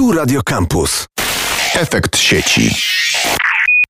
Tu Radio Campus. Efekt sieci.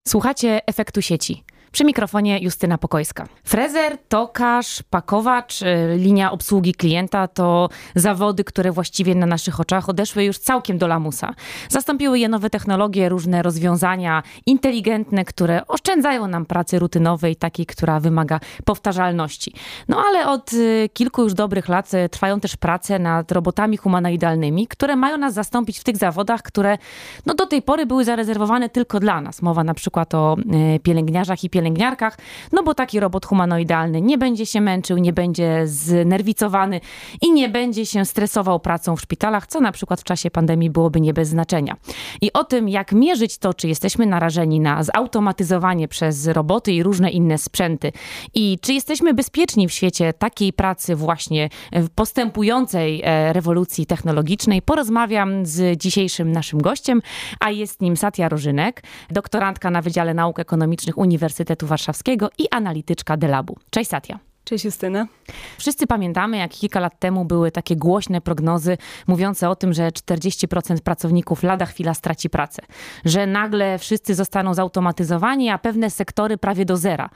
Słuchacie efektu sieci. Przy mikrofonie Justyna Pokojska. Frezer, tokarz, pakowacz, y, linia obsługi klienta to zawody, które właściwie na naszych oczach odeszły już całkiem do lamusa. Zastąpiły je nowe technologie, różne rozwiązania inteligentne, które oszczędzają nam pracy rutynowej, takiej, która wymaga powtarzalności. No ale od y, kilku już dobrych lat y, trwają też prace nad robotami humanoidalnymi, które mają nas zastąpić w tych zawodach, które no, do tej pory były zarezerwowane tylko dla nas. Mowa na przykład o pielęgniarzach i pielęgniarzach pielęgniarkach, no bo taki robot humanoidalny nie będzie się męczył, nie będzie znerwicowany i nie będzie się stresował pracą w szpitalach, co na przykład w czasie pandemii byłoby nie bez znaczenia. I o tym, jak mierzyć to, czy jesteśmy narażeni na zautomatyzowanie przez roboty i różne inne sprzęty i czy jesteśmy bezpieczni w świecie takiej pracy właśnie postępującej e, rewolucji technologicznej, porozmawiam z dzisiejszym naszym gościem, a jest nim Satya Rożynek, doktorantka na Wydziale Nauk Ekonomicznych Uniwersytetu Uniwersytetu Warszawskiego i analityczka Delabu. Cześć Satia. Cześć Justyna. Wszyscy pamiętamy, jak kilka lat temu były takie głośne prognozy mówiące o tym, że 40% pracowników lada chwila straci pracę, że nagle wszyscy zostaną zautomatyzowani, a pewne sektory prawie do zera.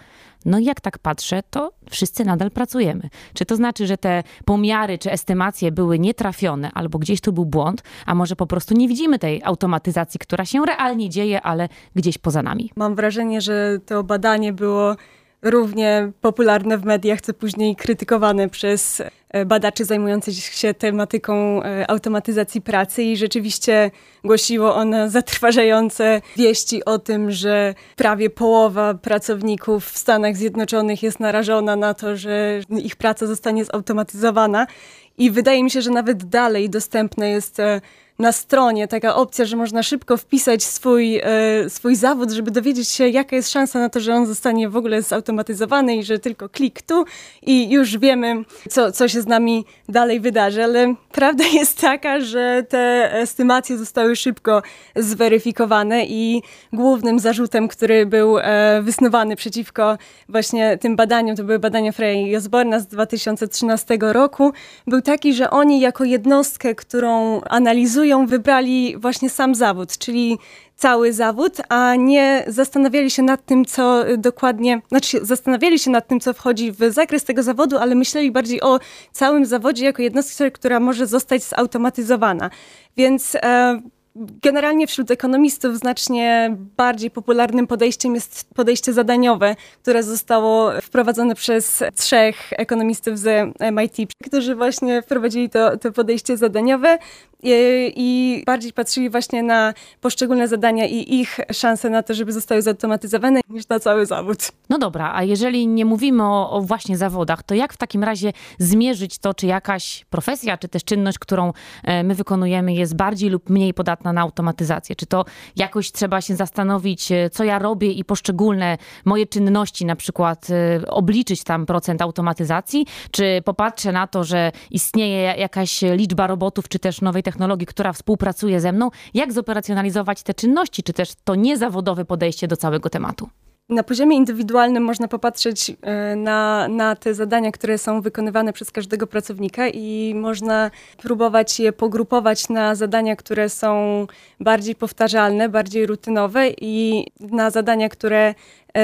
No i jak tak patrzę, to wszyscy nadal pracujemy. Czy to znaczy, że te pomiary czy estymacje były nietrafione, albo gdzieś tu był błąd, a może po prostu nie widzimy tej automatyzacji, która się realnie dzieje, ale gdzieś poza nami? Mam wrażenie, że to badanie było równie popularne w mediach, co później krytykowane przez e, badaczy zajmujących się tematyką e, automatyzacji pracy. I rzeczywiście głosiło ono zatrważające wieści o tym, że prawie połowa pracowników w Stanach Zjednoczonych jest narażona na to, że ich praca zostanie zautomatyzowana. I wydaje mi się, że nawet dalej dostępne jest e, na stronie taka opcja, że można szybko wpisać swój, e, swój zawód, żeby dowiedzieć się, jaka jest szansa na to, że on zostanie w ogóle zautomatyzowany i że tylko klik tu i już wiemy, co, co się z nami dalej wydarzy. Ale prawda jest taka, że te estymacje zostały szybko zweryfikowane i głównym zarzutem, który był e, wysnuwany przeciwko właśnie tym badaniom, to były badania Frey i Osborna z 2013 roku, był taki, że oni jako jednostkę, którą analizują, ją wybrali właśnie sam zawód, czyli cały zawód, a nie zastanawiali się nad tym, co dokładnie, znaczy zastanawiali się nad tym, co wchodzi w zakres tego zawodu, ale myśleli bardziej o całym zawodzie jako jednostce, która może zostać zautomatyzowana. Więc e, Generalnie wśród ekonomistów znacznie bardziej popularnym podejściem jest podejście zadaniowe, które zostało wprowadzone przez trzech ekonomistów z MIT, którzy właśnie wprowadzili to, to podejście zadaniowe i bardziej patrzyli właśnie na poszczególne zadania i ich szanse na to, żeby zostały zautomatyzowane, niż na cały zawód. No dobra, a jeżeli nie mówimy o, o, właśnie zawodach, to jak w takim razie zmierzyć to, czy jakaś profesja, czy też czynność, którą e, my wykonujemy, jest bardziej lub mniej podatna na automatyzację? Czy to jakoś trzeba się zastanowić, e, co ja robię i poszczególne moje czynności, na przykład e, obliczyć tam procent automatyzacji? Czy popatrzę na to, że istnieje jakaś liczba robotów, czy też nowej technologii, technologii, która współpracuje ze mną, jak zoperacjonalizować te czynności, czy też to niezawodowe podejście do całego tematu? Na poziomie indywidualnym można popatrzeć e, na, na te zadania, które są wykonywane przez każdego pracownika i można próbować je pogrupować na zadania, które są bardziej powtarzalne, bardziej rutynowe i na zadania, które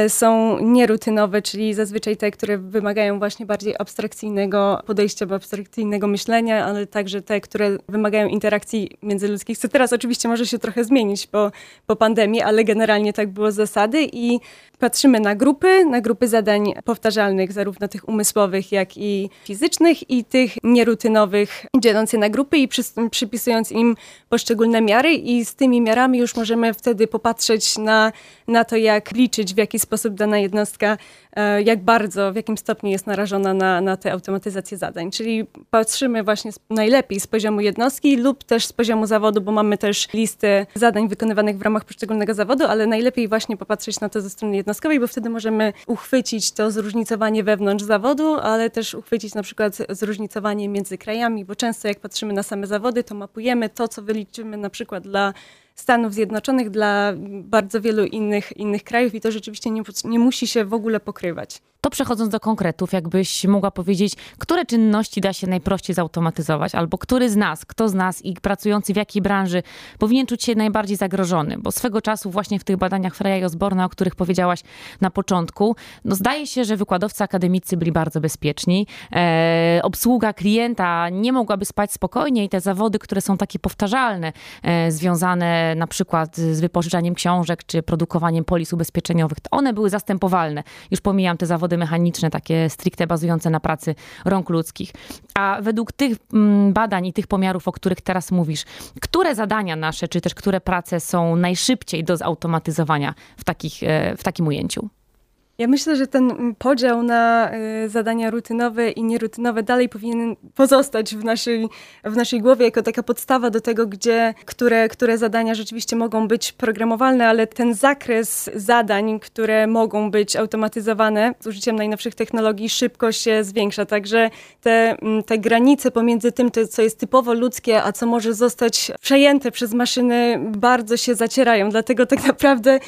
są nierutynowe, czyli zazwyczaj te, które wymagają właśnie bardziej abstrakcyjnego podejścia, abstrakcyjnego myślenia, ale także te, które wymagają interakcji międzyludzkich, co teraz oczywiście może się trochę zmienić po, po pandemii, ale generalnie tak było z zasady i patrzymy na grupy, na grupy zadań powtarzalnych, zarówno tych umysłowych, jak i fizycznych i tych nierutynowych, dzieląc je na grupy i przy, przypisując im poszczególne miary i z tymi miarami już możemy wtedy popatrzeć na, na to, jak liczyć, w jaki sposób dana jednostka, e, jak bardzo, w jakim stopniu jest narażona na, na tę automatyzację zadań. Czyli patrzymy właśnie najlepiej z poziomu jednostki lub też z poziomu zawodu, bo mamy też listę zadań wykonywanych w ramach poszczególnego zawodu, ale najlepiej właśnie popatrzeć na to ze strony jednostkowej, bo wtedy możemy uchwycić to zróżnicowanie wewnątrz zawodu, ale też uchwycić na przykład zróżnicowanie między krajami, bo często jak patrzymy na same zawody, to mapujemy to, co wyliczymy na przykład dla Stanów Zjednoczonych dla bardzo wielu innych, innych krajów i to rzeczywiście nie, nie musi się w ogóle pokrywać. To przechodząc do konkretów, jakbyś mogła powiedzieć, które czynności da się najprościej zautomatyzować, albo który z nas, kto z nas i pracujący w jakiej branży powinien czuć się najbardziej zagrożony, bo swego czasu właśnie w tych badaniach Freya i Osborna, o których powiedziałaś na początku, no zdaje się, że wykładowcy akademicy byli bardzo bezpieczni, e, obsługa klienta nie mogłaby spać spokojnie i te zawody, które są takie powtarzalne, e, związane na przykład z wypożyczaniem książek czy produkowaniem polis ubezpieczeniowych, one były zastępowalne. Już pomijam te zawody mechaniczne, takie stricte bazujące na pracy rąk ludzkich. A według tych mm, badań i tych pomiarów, o których teraz mówisz, które zadania nasze, czy też które prace są najszybciej do zautomatyzowania w, takich, e, w takim ujęciu? Ja myślę, że ten podział na y, zadania rutynowe i nierutynowe dalej powinien pozostać w naszej, w naszej głowie jako taka podstawa do tego, gdzie, które, które zadania rzeczywiście mogą być programowalne, ale ten zakres zadań, które mogą być automatyzowane z użyciem najnowszych technologii, szybko się zwiększa. Także te, te granice pomiędzy tym, co jest typowo ludzkie, a co może zostać przejęte przez maszyny, bardzo się zacierają. Dlatego tak naprawdę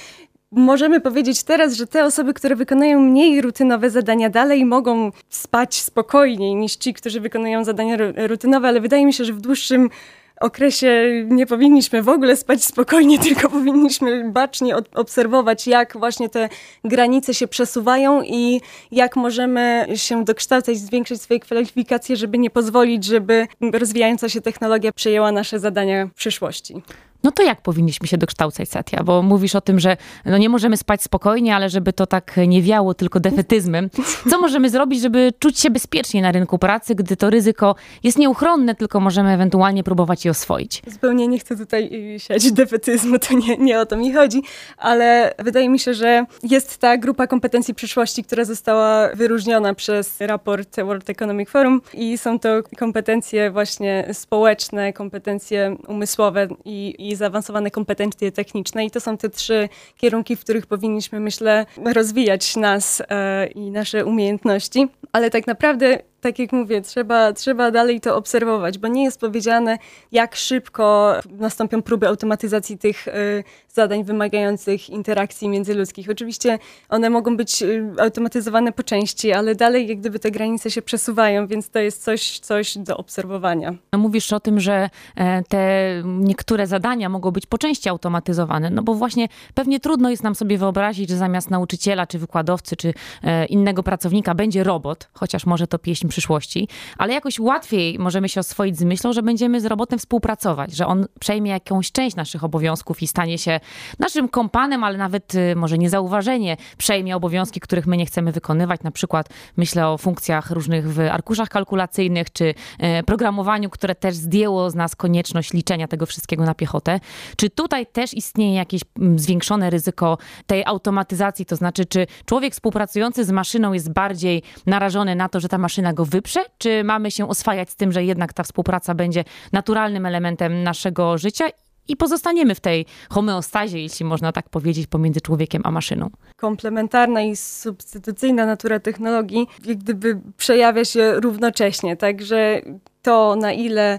możemy powiedzieć teraz, że te osoby, które wykonują mniej rutynowe zadania, dalej mogą spać spokojniej niż ci, którzy wykonują zadania rutynowe, ale wydaje mi się, że w dłuższym okresie nie powinniśmy w ogóle spać spokojnie, tylko powinniśmy bacznie obserwować, jak właśnie te granice się przesuwają i jak możemy się dokształcać, zwiększyć swoje kwalifikacje, żeby nie pozwolić, żeby rozwijająca się technologia przejęła nasze zadania w przyszłości. No to jak powinniśmy się dokształcać, Satya? Bo mówisz o tym, że no nie możemy spać spokojnie, ale żeby to tak nie wiało tylko defetyzmem. Co możemy zrobić, żeby czuć się bezpiecznie na rynku pracy, gdy to ryzyko jest nieuchronne, tylko możemy ewentualnie próbować je oswoić? Zupełnie nie chcę tutaj y, siać defetyzmu, to nie, nie o to mi chodzi, ale wydaje mi się, że jest ta grupa kompetencji przyszłości, która została wyróżniona przez raport World Economic Forum i są to kompetencje właśnie społeczne, kompetencje umysłowe i, i zaawansowane kompetencje techniczne. I to są te trzy kierunki, w których powinniśmy, myślę, rozwijać nas e, i nasze umiejętności. Ale tak naprawdę tak jak mówię, trzeba, trzeba dalej to obserwować, bo nie jest powiedziane, jak szybko nastąpią próby automatyzacji tych y, zadań wymagających interakcji międzyludzkich. Oczywiście one mogą być y, automatyzowane po części, ale dalej jak gdyby te granice się przesuwają, więc to jest coś, coś do obserwowania. Mówisz o tym, że e, te niektóre zadania mogą być po części automatyzowane, no bo właśnie pewnie trudno jest nam sobie wyobrazić, że zamiast nauczyciela, czy wykładowcy, czy e, innego pracownika będzie robot, chociaż może to pieśń przyszłości, ale jakoś łatwiej możemy się oswoić z myślą, że będziemy z robotem współpracować, że on przejmie jakąś część naszych obowiązków i stanie się naszym kompanem, ale nawet y, może niezauważenie przejmie obowiązki, których my nie chcemy wykonywać. Na przykład myślę o funkcjach różnych w arkuszach kalkulacyjnych, czy e, programowaniu, które też zdjęło z nas konieczność liczenia tego wszystkiego na piechotę. Czy tutaj też istnieje jakieś mm, zwiększone ryzyko tej automatyzacji? To znaczy, czy człowiek współpracujący z maszyną jest bardziej narażony na to, że ta maszyna go wyprze, czy mamy się oswajać z tym, że jednak ta współpraca będzie naturalnym elementem naszego życia i pozostaniemy w tej homeostazie, jeśli można tak powiedzieć, pomiędzy człowiekiem a maszyną. Komplementarna i substytucyjna natura technologii jak gdyby przejawia się równocześnie, także to na ile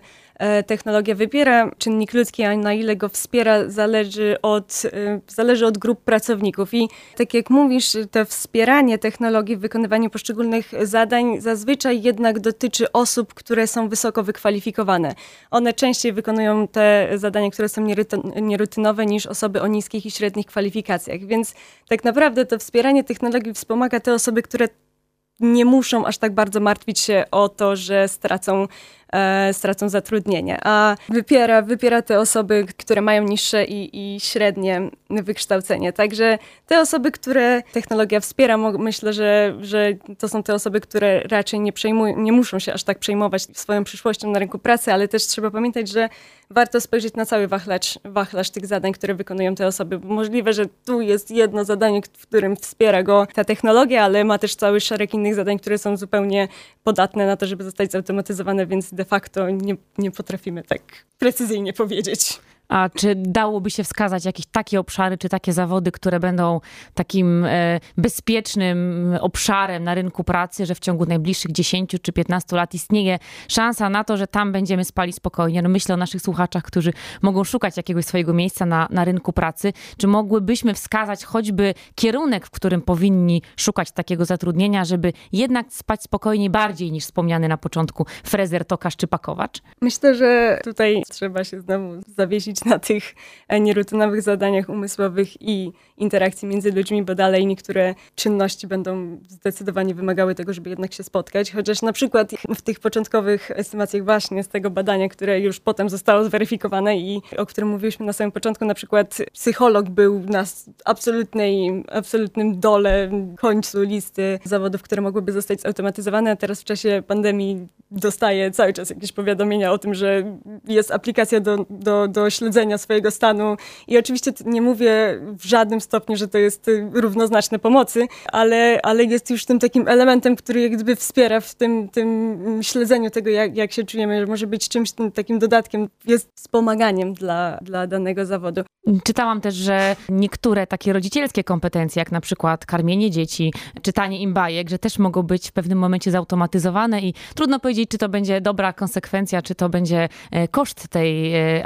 technologia wybiera czynnik ludzki, a na ile go wspiera, zależy od, e, zależy od grup pracowników. I tak jak mówisz, to wspieranie technologii w wykonywaniu poszczególnych zadań zazwyczaj jednak dotyczy osób, które są wysoko wykwalifikowane. One częściej wykonują te zadania, które są nierutynowe niż osoby o niskich i średnich kwalifikacjach. Więc tak naprawdę to wspieranie technologii wspomaga te osoby, które nie muszą aż tak bardzo martwić się o to, że stracą e, stracą zatrudnienie, a wypiera, wypiera te osoby, które mają niższe i, i średnie wykształcenie. Także te osoby, które technologia wspiera, myślę, że, że to są te osoby, które raczej nie, przejmują, nie muszą się aż tak przejmować swoją przyszłością na rynku pracy, ale też trzeba pamiętać, że warto spojrzeć na cały wachlarz, wachlarz tych zadań, które wykonują te osoby. Możliwe, że tu jest jedno zadanie, w którym wspiera go ta technologia, ale ma też cały szereg innych zadań, które są zupełnie podatne na to, żeby zostać zautomatyzowane, więc de facto nie, nie potrafimy tak precyzyjnie powiedzieć. A czy dałoby się wskazać jakieś takie obszary, czy takie zawody, które będą takim e, bezpiecznym obszarem na rynku pracy, że w ciągu najbliższych 10 czy 15 lat istnieje szansa na to, że tam będziemy spali spokojnie? No myślę o naszych słuchaczach, którzy mogą szukać jakiegoś swojego miejsca na, na rynku pracy. Czy mogłybyśmy wskazać choćby kierunek, w którym powinni szukać takiego zatrudnienia, żeby jednak spać spokojnie bardziej niż wspomniany na początku frezer, tokarz czy pakowacz? Myślę, że tutaj trzeba się znowu zawiesić na tych e, nierutynowych zadaniach umysłowych i interakcji między ludźmi, bo dalej niektóre czynności będą zdecydowanie wymagały tego, żeby jednak się spotkać. Chociaż na przykład w tych początkowych estymacjach właśnie z tego badania, które już potem zostało zweryfikowane i o którym mówiliśmy na samym początku, na przykład psycholog był na absolutnej, absolutnym dole, końcu listy zawodów, które mogłyby zostać zautomatyzowane, a teraz w czasie pandemii dostaję cały czas jakieś powiadomienia o tym, że jest aplikacja do, do, do śledzenia swojego stanu i oczywiście nie mówię w żadnym stopniu, że to jest równoznaczne pomocy, ale, ale jest już tym takim elementem, który jak gdyby wspiera w tym, tym śledzeniu tego, jak, jak się czujemy, że może być czymś takim dodatkiem, jest wspomaganiem dla, dla danego zawodu. Czytałam też, że niektóre takie rodzicielskie kompetencje, jak na przykład karmienie dzieci, czytanie im bajek, że też mogą być w pewnym momencie zautomatyzowane i trudno powiedzieć, czy to będzie dobra konsekwencja, czy to będzie e, koszt tej e,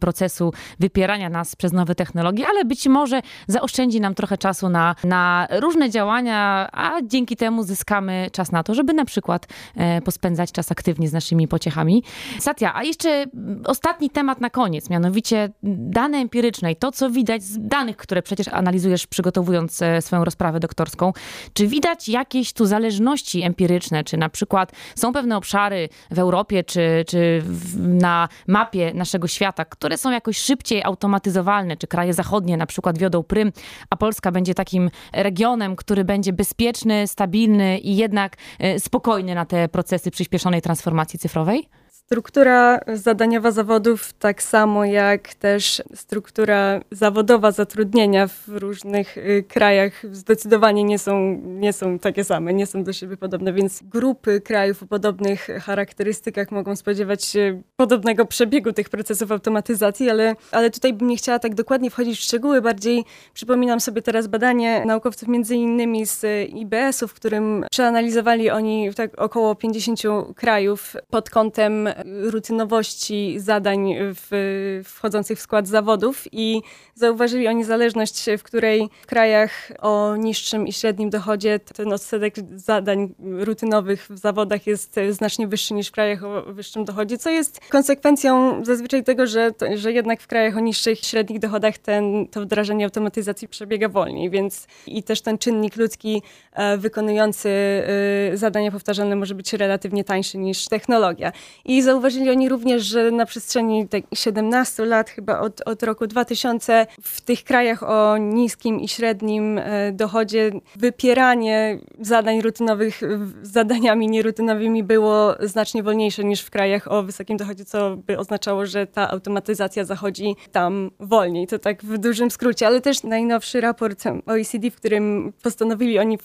procesu wypierania nas przez nowe technologie, ale być może zaoszczędzi nam trochę czasu na, na różne działania, a dzięki temu zyskamy czas na to, żeby na przykład e, pospędzać czas aktywnie z naszymi pociechami. Satya, a jeszcze ostatni temat na koniec, mianowicie dane empiryczne i to, co widać z danych, które przecież analizujesz przygotowując swoją rozprawę doktorską. Czy widać jakieś tu zależności empiryczne, czy na przykład są pewne obszary w Europie, czy, czy na mapie naszego świata, które są jakoś szybciej automatyzowalne, czy kraje zachodnie na przykład wiodą prym, a Polska będzie takim regionem, który będzie bezpieczny, stabilny i jednak e, spokojny na te procesy przyspieszonej transformacji cyfrowej? Struktura zadaniowa zawodów, tak samo jak też struktura zawodowa zatrudnienia w różnych y, krajach, zdecydowanie nie są, nie są takie same, nie są do siebie podobne, więc grupy krajów o podobnych charakterystykach mogą spodziewać się podobnego przebiegu tych procesów automatyzacji, ale, ale tutaj bym nie chciała tak dokładnie wchodzić w szczegóły. Bardziej przypominam sobie teraz badanie naukowców, między innymi z IBS-u, w którym przeanalizowali oni tak około 50 krajów pod kątem rutynowości zadań w, wchodzących w skład zawodów i zauważyli oni zależność, w której w krajach o niższym i średnim dochodzie ten odsetek zadań rutynowych w zawodach jest znacznie wyższy niż w krajach o wyższym dochodzie, co jest konsekwencją zazwyczaj tego, że, że jednak w krajach o niższych i średnich dochodach ten, to wdrażanie automatyzacji przebiega wolniej, więc i też ten czynnik ludzki e, wykonujący e, zadania powtarzalne może być relatywnie tańszy niż technologia. I zauważyli oni również, że na przestrzeni 17 lat, chyba od, od roku 2000, w tych krajach o niskim i średnim e, dochodzie wypieranie zadań rutynowych zadaniami nierutynowymi było znacznie wolniejsze niż w krajach o wysokim dochodzie, co by oznaczało, że ta automatyzacja zachodzi tam wolniej. To tak w dużym skrócie, ale też najnowszy raport OECD, w którym postanowili oni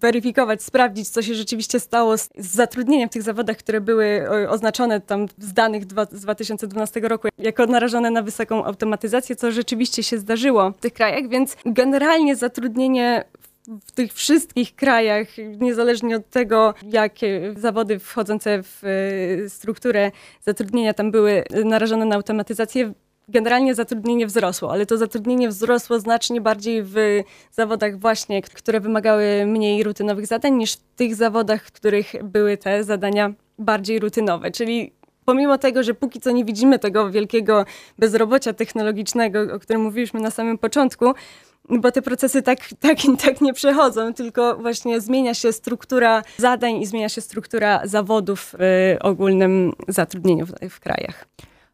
weryfikować, sprawdzić, co się rzeczywiście stało z, z zatrudnieniem w tych zawodach, które były oznaczone tam z danych dwa, z 2012 roku jako narażone na wysoką automatyzację, co rzeczywiście się zdarzyło w tych krajach, więc generalnie zatrudnienie w tych wszystkich krajach, niezależnie od tego, jakie zawody wchodzące w e, strukturę zatrudnienia tam były narażone na automatyzację, generalnie zatrudnienie wzrosło, ale to zatrudnienie wzrosło znacznie bardziej w zawodach właśnie, które wymagały mniej rutynowych zadań, niż w tych zawodach, w których były te zadania bardziej rutynowe. Czyli pomimo tego, że póki co nie widzimy tego wielkiego bezrobocia technologicznego, o którym mówiliśmy na samym początku, bo te procesy tak, tak, tak nie przechodzą, tylko właśnie zmienia się struktura zadań i zmienia się struktura zawodów w ogólnym zatrudnieniu w, w krajach.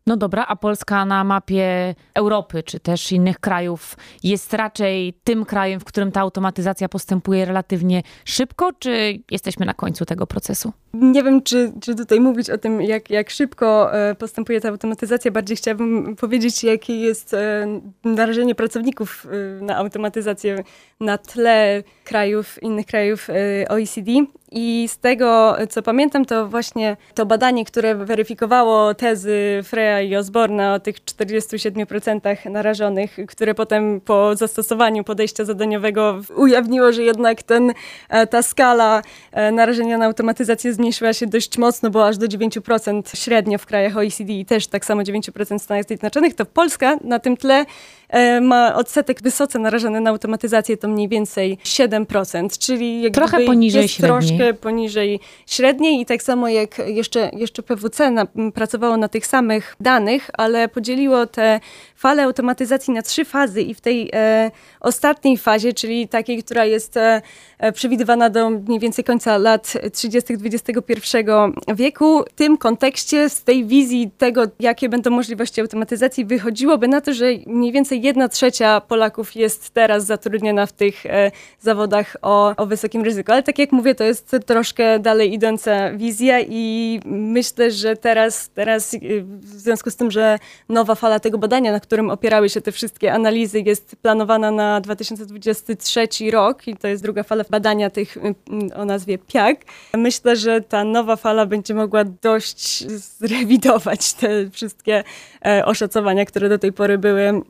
No dobra, a Polska na mapie Europy czy też innych krajów jest raczej tym krajem, w którym ta automatyzacja postępuje relatywnie szybko, czy jesteśmy na końcu tego procesu? Nie wiem, czy, czy tutaj mówić o tym, jak, jak szybko e, postępuje ta automatyzacja. Bardziej chciałabym powiedzieć, jakie jest e, narażenie pracowników e, na automatyzację na tle krajów, innych krajów OECD. I z tego, co pamiętam, to właśnie to badanie, które weryfikowało tezy Freya i Osborna o tych 47% narażonych, które potem po zastosowaniu podejścia zadaniowego ujawniło, że jednak ten, e, ta skala e, narażenia na automatyzację zmniejszyła się dość mocno, bo aż do 9% średnio w krajach OECD i też tak samo 9% w Stanach Zjednoczonych, to Polska na tym tle ma odsetek wysoce narażony na automatyzację to mniej więcej 7%, czyli jakby trochę poniżej jest średniej. troszkę poniżej średniej i tak samo jak jeszcze, jeszcze PWC na, pracowało na tych samych danych, ale podzieliło te fale automatyzacji na trzy fazy i w tej e, ostatniej fazie, czyli takiej, która jest e, e przewidywana do mniej więcej końca lat 30. XXI wieku, w tym kontekście, z tej wizji tego, jakie będą możliwości automatyzacji, wychodziłoby na to, że mniej więcej jedna trzecia Polaków jest teraz zatrudniona w tych e, zawodach o, o wysokim ryzyku. Ale tak jak mówię, to jest troszkę dalej idąca wizja i myślę, że teraz, teraz e, w związku z tym, że nowa fala tego badania, na którym opierały się te wszystkie analizy, jest planowana na 2023 rok i to jest druga fala badania tych o nazwie PIAG. Myślę, że ta nowa fala będzie mogła dość zrewidować te wszystkie e, oszacowania, które do tej pory były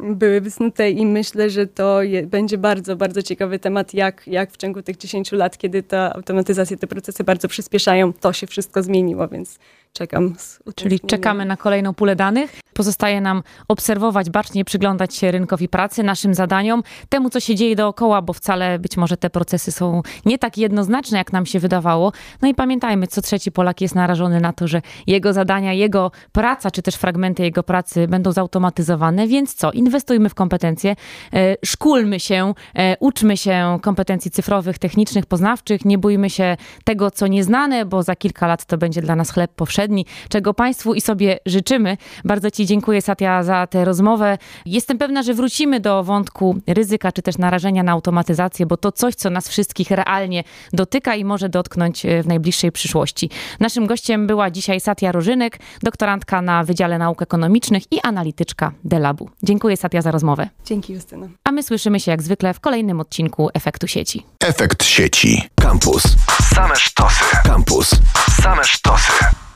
były wysnute i myślę, że to je, będzie bardzo, bardzo ciekawy temat, jak, jak w ciągu tych 10 lat, kiedy ta automatyzacja, te procesy bardzo przyspieszają, to się wszystko zmieniło, więc czekam. Czyli czekamy na kolejną pulę danych. Pozostaje nam obserwować bacznie, przyglądać się rynkowi pracy, naszym zadaniom, temu, co się dzieje dookoła, bo wcale być może te procesy są nie tak jednoznaczne, jak nam się wydawało. No i pamiętajmy, co trzeci Polak jest narażony na to, że jego zadania, jego praca, czy też fragmenty jego pracy będą zautomatyzowane, więc co? Inwestujmy w kompetencje, e, szkulmy się, e, uczmy się kompetencji cyfrowych, technicznych, poznawczych, nie bójmy się tego, co nieznane, bo za kilka lat to będzie dla nas chleb powszedni, czego Państwu i sobie życzymy. Bardzo Ci dziękuję, Satya, za tę rozmowę. Jestem pewna, że wrócimy do wątku ryzyka, czy też narażenia na automatyzację, bo to coś, co nas wszystkich realnie dotyka i może dotknąć e, w najbliższej przyszłości. Naszym gościem była dzisiaj Satya Rożynek, doktorantka na Wydziale Nauk Ekonomicznych i analityczka Delabu. Dziękuję, Satya, za rozmowę. Dzięki, Justyna. A my słyszymy się jak zwykle w kolejnym odcinku Efektu Sieci. Efekt sieci. Campus. Same sztosy. Campus. Same sztosy.